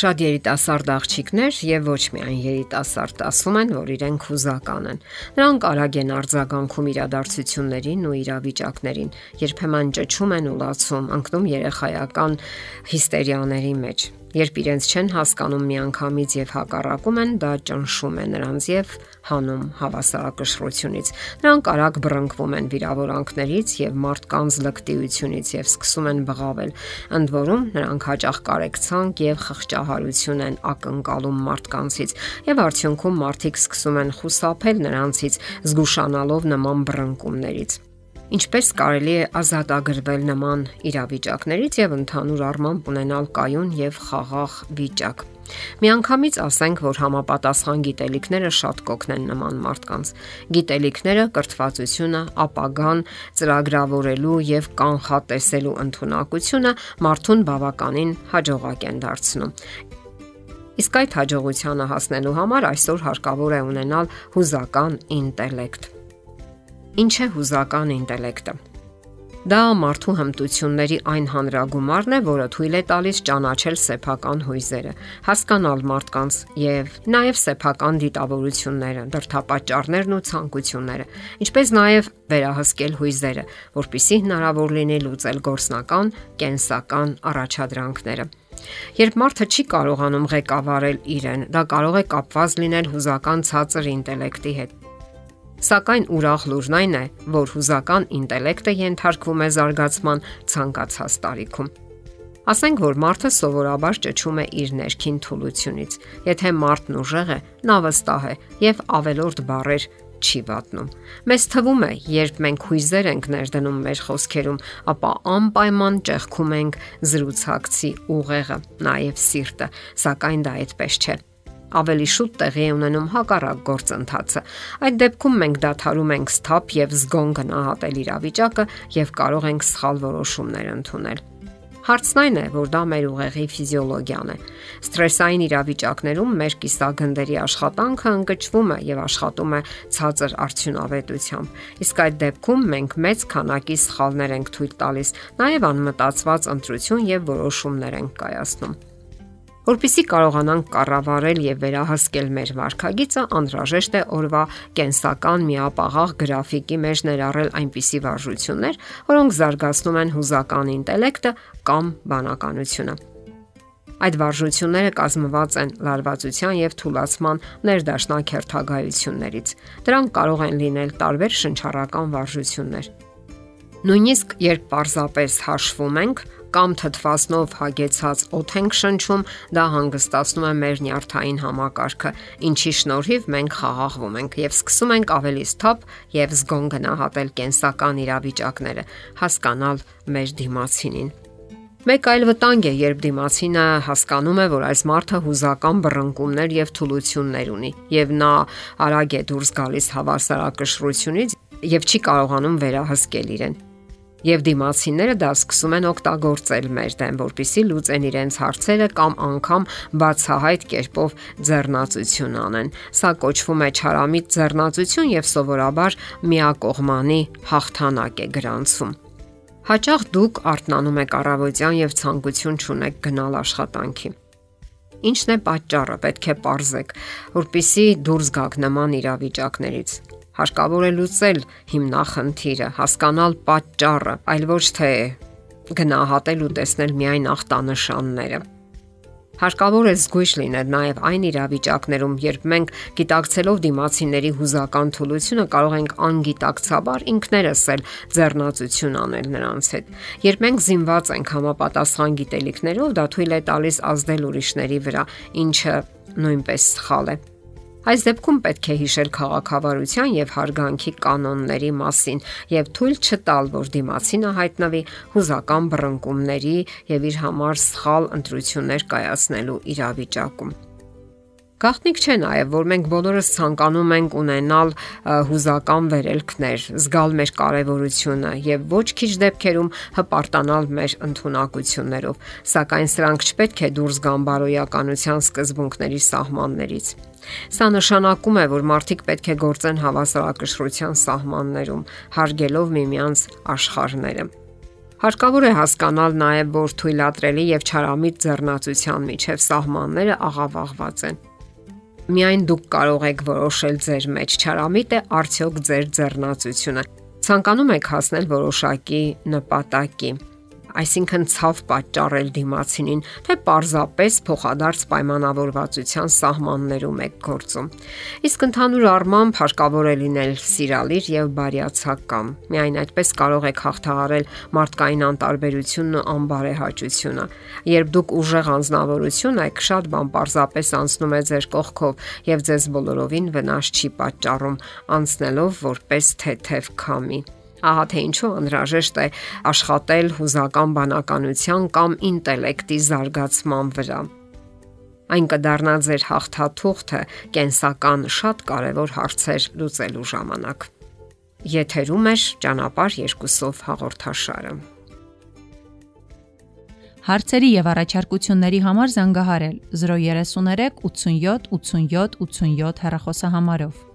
Շատ երիտասարդ աղջիկներ եւ ոչ միայն երիտասարդ ասում են, որ իրենք հուզական են։ Նրանք արագ են արձագանքում իրադարձություններին ու իրավիճակներին, երբեմն ճճում են ու լացում, ընկնում երեխայական հիստերիաների մեջ։ Երբ իրենց չեն հասկանում միանգամից եւ հակառակում են, դա ճնշում է նրանց եւ հանում հավասարակշռությունից։ Նրանք արագ բռնկվում են վիրավորանքներից եւ մարդկանց լկտիությունից եւ սկսում են բղավել։ Ընդ որում նրանք հաճախ կարեկցանք եւ խղճահարություն են ակնկալում մարդկանցից եւ արդյունքում մարդիկ սկսում են խուսափել նրանցից զգուշանալով նման բռնկումներից։ Ինչպես կարելի է ազատագրվել նման իրավիճակներից եւ ընդհանուր առմամբ ունենալ կայուն եւ խաղաղ վիճակ։ Միանգամից ասենք, որ համապատասխան գիտելիքները շատ կօգնեն նման մարդկանց։ Գիտելիքները, կրթվածությունը, ապագան ծրագրավորելու եւ կանխատեսելու ընտունակությունը մարդուն բավականին հաջողակ են դարձնում։ Իսկ այդ հաջողությանը հասնելու համար այսօր հարկավոր է ունենալ հուզական ինտելեկտ Ինչ է հուզական ինտելեկտը։ Դա մարդու հմտությունների այն հանրագումարն է, որը թույլ է տալիս ճանաչել սեփական հույզերը, հասկանալ մարդկանց եւ նաեւ սեփական դիտավորությունները, դրթապաճառներն ու ցանկությունները, ինչպես նաեւ վերահսկել հույզերը, որpիսի հնարավոր լինի լուծել գործնական, կենսական առաջադրանքները։ Երբ մարդը չի կարողանում ղեկավարել իրեն, դա կարող է կապված լինել հուզական ցածր ինտելեկտի հետ Սակայն ուրախ լուրն այն է, որ հուզական ինտելեկտը ենթարկվում է զարգացման ցանկացած տարիքում։ Ասենք որ մարդը սովորաբար ճճում է իր ներքին թուլությունից։ Եթե մարդն ուժեղ է, նա վստահ է եւ ավելորդ բարեր չի վատնում։ Մեզ թվում է, երբ մենք հույզեր ենք ներդնում մեր խոսքերում, ապա անպայման ճեղքում ենք զրուցակցի ուղեղը, նաև սիրտը, սակայն դա այդպես չէ ավելի շուտ տեղի է ունենում հակառակ գործընթացը։ Այդ դեպքում մենք դադարում ենք սթափ եւ զգոն գնահատել իրավիճակը եւ կարող ենք սխալ որոշումներ ընդունել։ Հարցն այն է, որ դա մեր ուղեղի ֆիզիոլոգիան է։ Ստրեսային իրավիճակներում մեր կիսագնդերի աշխատանքը ընկճվում է եւ աշխատում է ցածր արդյունավետությամբ։ Իսկ այդ դեպքում մենք մեծ քանակի սխալներ ենք թույլ տալիս, նաեւ անմտածված ընտրություն եւ որոշումներ ենք կայացնում։ Որպիսի կարողանանք կառավարել եւ վերահսկել մեր վարքագիծը, անհրաժեշտ է օրվա կենսական միապաղաղ գրաֆիկի մեջ ներառել այնպիսի վարժություններ, որոնք զարգացնում են հուզական ինտելեկտը կամ բանականությունը։ Այդ վարժությունները կազմված են լարվածության եւ թուլացման ներդաշնակ հերթագայություններից։ Դրանք կարող են լինել տարբեր շնչառական վարժություններ։ Նույնիսկ երբ պարզապես հաշվում ենք, կամ թթվասնով հագեցած օդ ենք շնչում, դա հանգստացնում է մեր նյարդային համակարգը, ինչի շնորհիվ մենք խաղաղվում ենք եւ սկսում ենք ավելի սթափ եւ զգոն գնահատել կենսական իրավիճակները, հասկանալ մեր դիմացինին։ Մեկ այլ վտանգ է, երբ դիմացինը հասկանում է, որ այս մարդը հուզական բռնկումներ եւ թուլություններ ունի, եւ նա արագ է դուրս գալիս հավասարակշռությունից եւ չի կարողանում վերահսկել իրեն եւ դիմացիները դա սկսում են օգտագործել մեր դեմ, որpիսի լուծեն իրենց հարցերը կամ անգամ բացահայտ կերպով ձեռնացություն անեն։ Սա կոչվում է չարամիտ ձեռնացություն եւ սովորաբար միակողմանի հաղթանակ է գրանցում։ Հաճախ դուք արթնանում եք առավոտյան եւ ցանկություն չունեք գնալ աշխատանքի։ Ինչն է պատճառը, պետք է ողրզեք, որpիսի դուրս գաք նման իրավիճակներից Հարկավոր է լուծել հիմնախնդիրը, հասկանալ պատճառը, այլ ոչ թե գնահատել ու տեսնել միայն ախտանշանները։ Հարկավոր է զգույշ լինել նաև այն իրավիճակներում, երբ մենք գիտակցելով դիմացիների հուզական թուլությունը կարող ենք անգիտակցաբար ինքներս էլ ձեռնացություն անել նրանց հետ։ Երբ մենք զինված ենք համապատասխան գիտելիքներով, դա թույլ է տալիս ազդել ուրիշների վրա, ինչը նույնպես սխալ է։ Այս դեպքում պետք է հիշել քաղաքավարության եւ հարգանքի կանոնների մասին եւ թույլ չտալ, որ դիմացինը հայտնվի հուզական բռնկումների եւ իր համար սխալ ընտրություններ կայացնելու իրավիճակում։ Գաղտնիք չէ նաև, որ մենք բոլորս ցանկանում ենք ունենալ հուզական վերելքներ, զգալ մեր կարևորությունը եւ ոչ քիչ դեպքերում հպարտանալ մեր ընտունակություններով, սակայն սրանք չպետք է դուրս գան բարոյականության սկզբունքների սահմաններից։ Սա նշանակում է, որ մարդիկ պետք է գործեն հավասարակշռության սահմաններում, հարգելով միմյանց աշխարհները։ Հարկավոր է հասկանալ նաև, որ թույլատրելի եւ չարամիտ ձեռնացության միջև սահմանները աղավաղված են։ Միայն դուք կարող եք որոշել ձեր մեջ չարամիտ է արդյոք ձեր ձեռնացությունը։ Ցանկանում եք հասնել որոշակի նպատակի այսինքն ցավ պատճառել դիմացինին, թե պարզապես փոխադարձ պայմանավորվածության սահմաններում եք գործում։ Իսկ ընդհանուր առմամբ հարկավոր է լինել սիրալիր եւ բարյացակամ։ Միայն այդպես կարող եք հաղթահարել մարդկային անտարբերությունն ու անբարեհաճությունը։ Երբ դուք ուժեղ անznավորություն եք, շատ բան պարզապես անցնում է ձեր կողքով եւ ձեզ բոլորովին վնաս չի պատճառում, անցնելով որպես թեթև քամի։ Ահա թե ինչու անհրաժեշտ է աշխատել հուզական բանականության կամ ինտելեկտի զարգացման վրա։ Այն կդառնա ձեր հաղթաթուղթը կենսական շատ կարևոր հարցեր լուծելու ժամանակ։ Եթերում է ճանապարհ երկուսով հաղորդաշարը։ Հարցերի եւ առաջարկությունների համար զանգահարել 033 87 87 87 հեռախոսահամարով։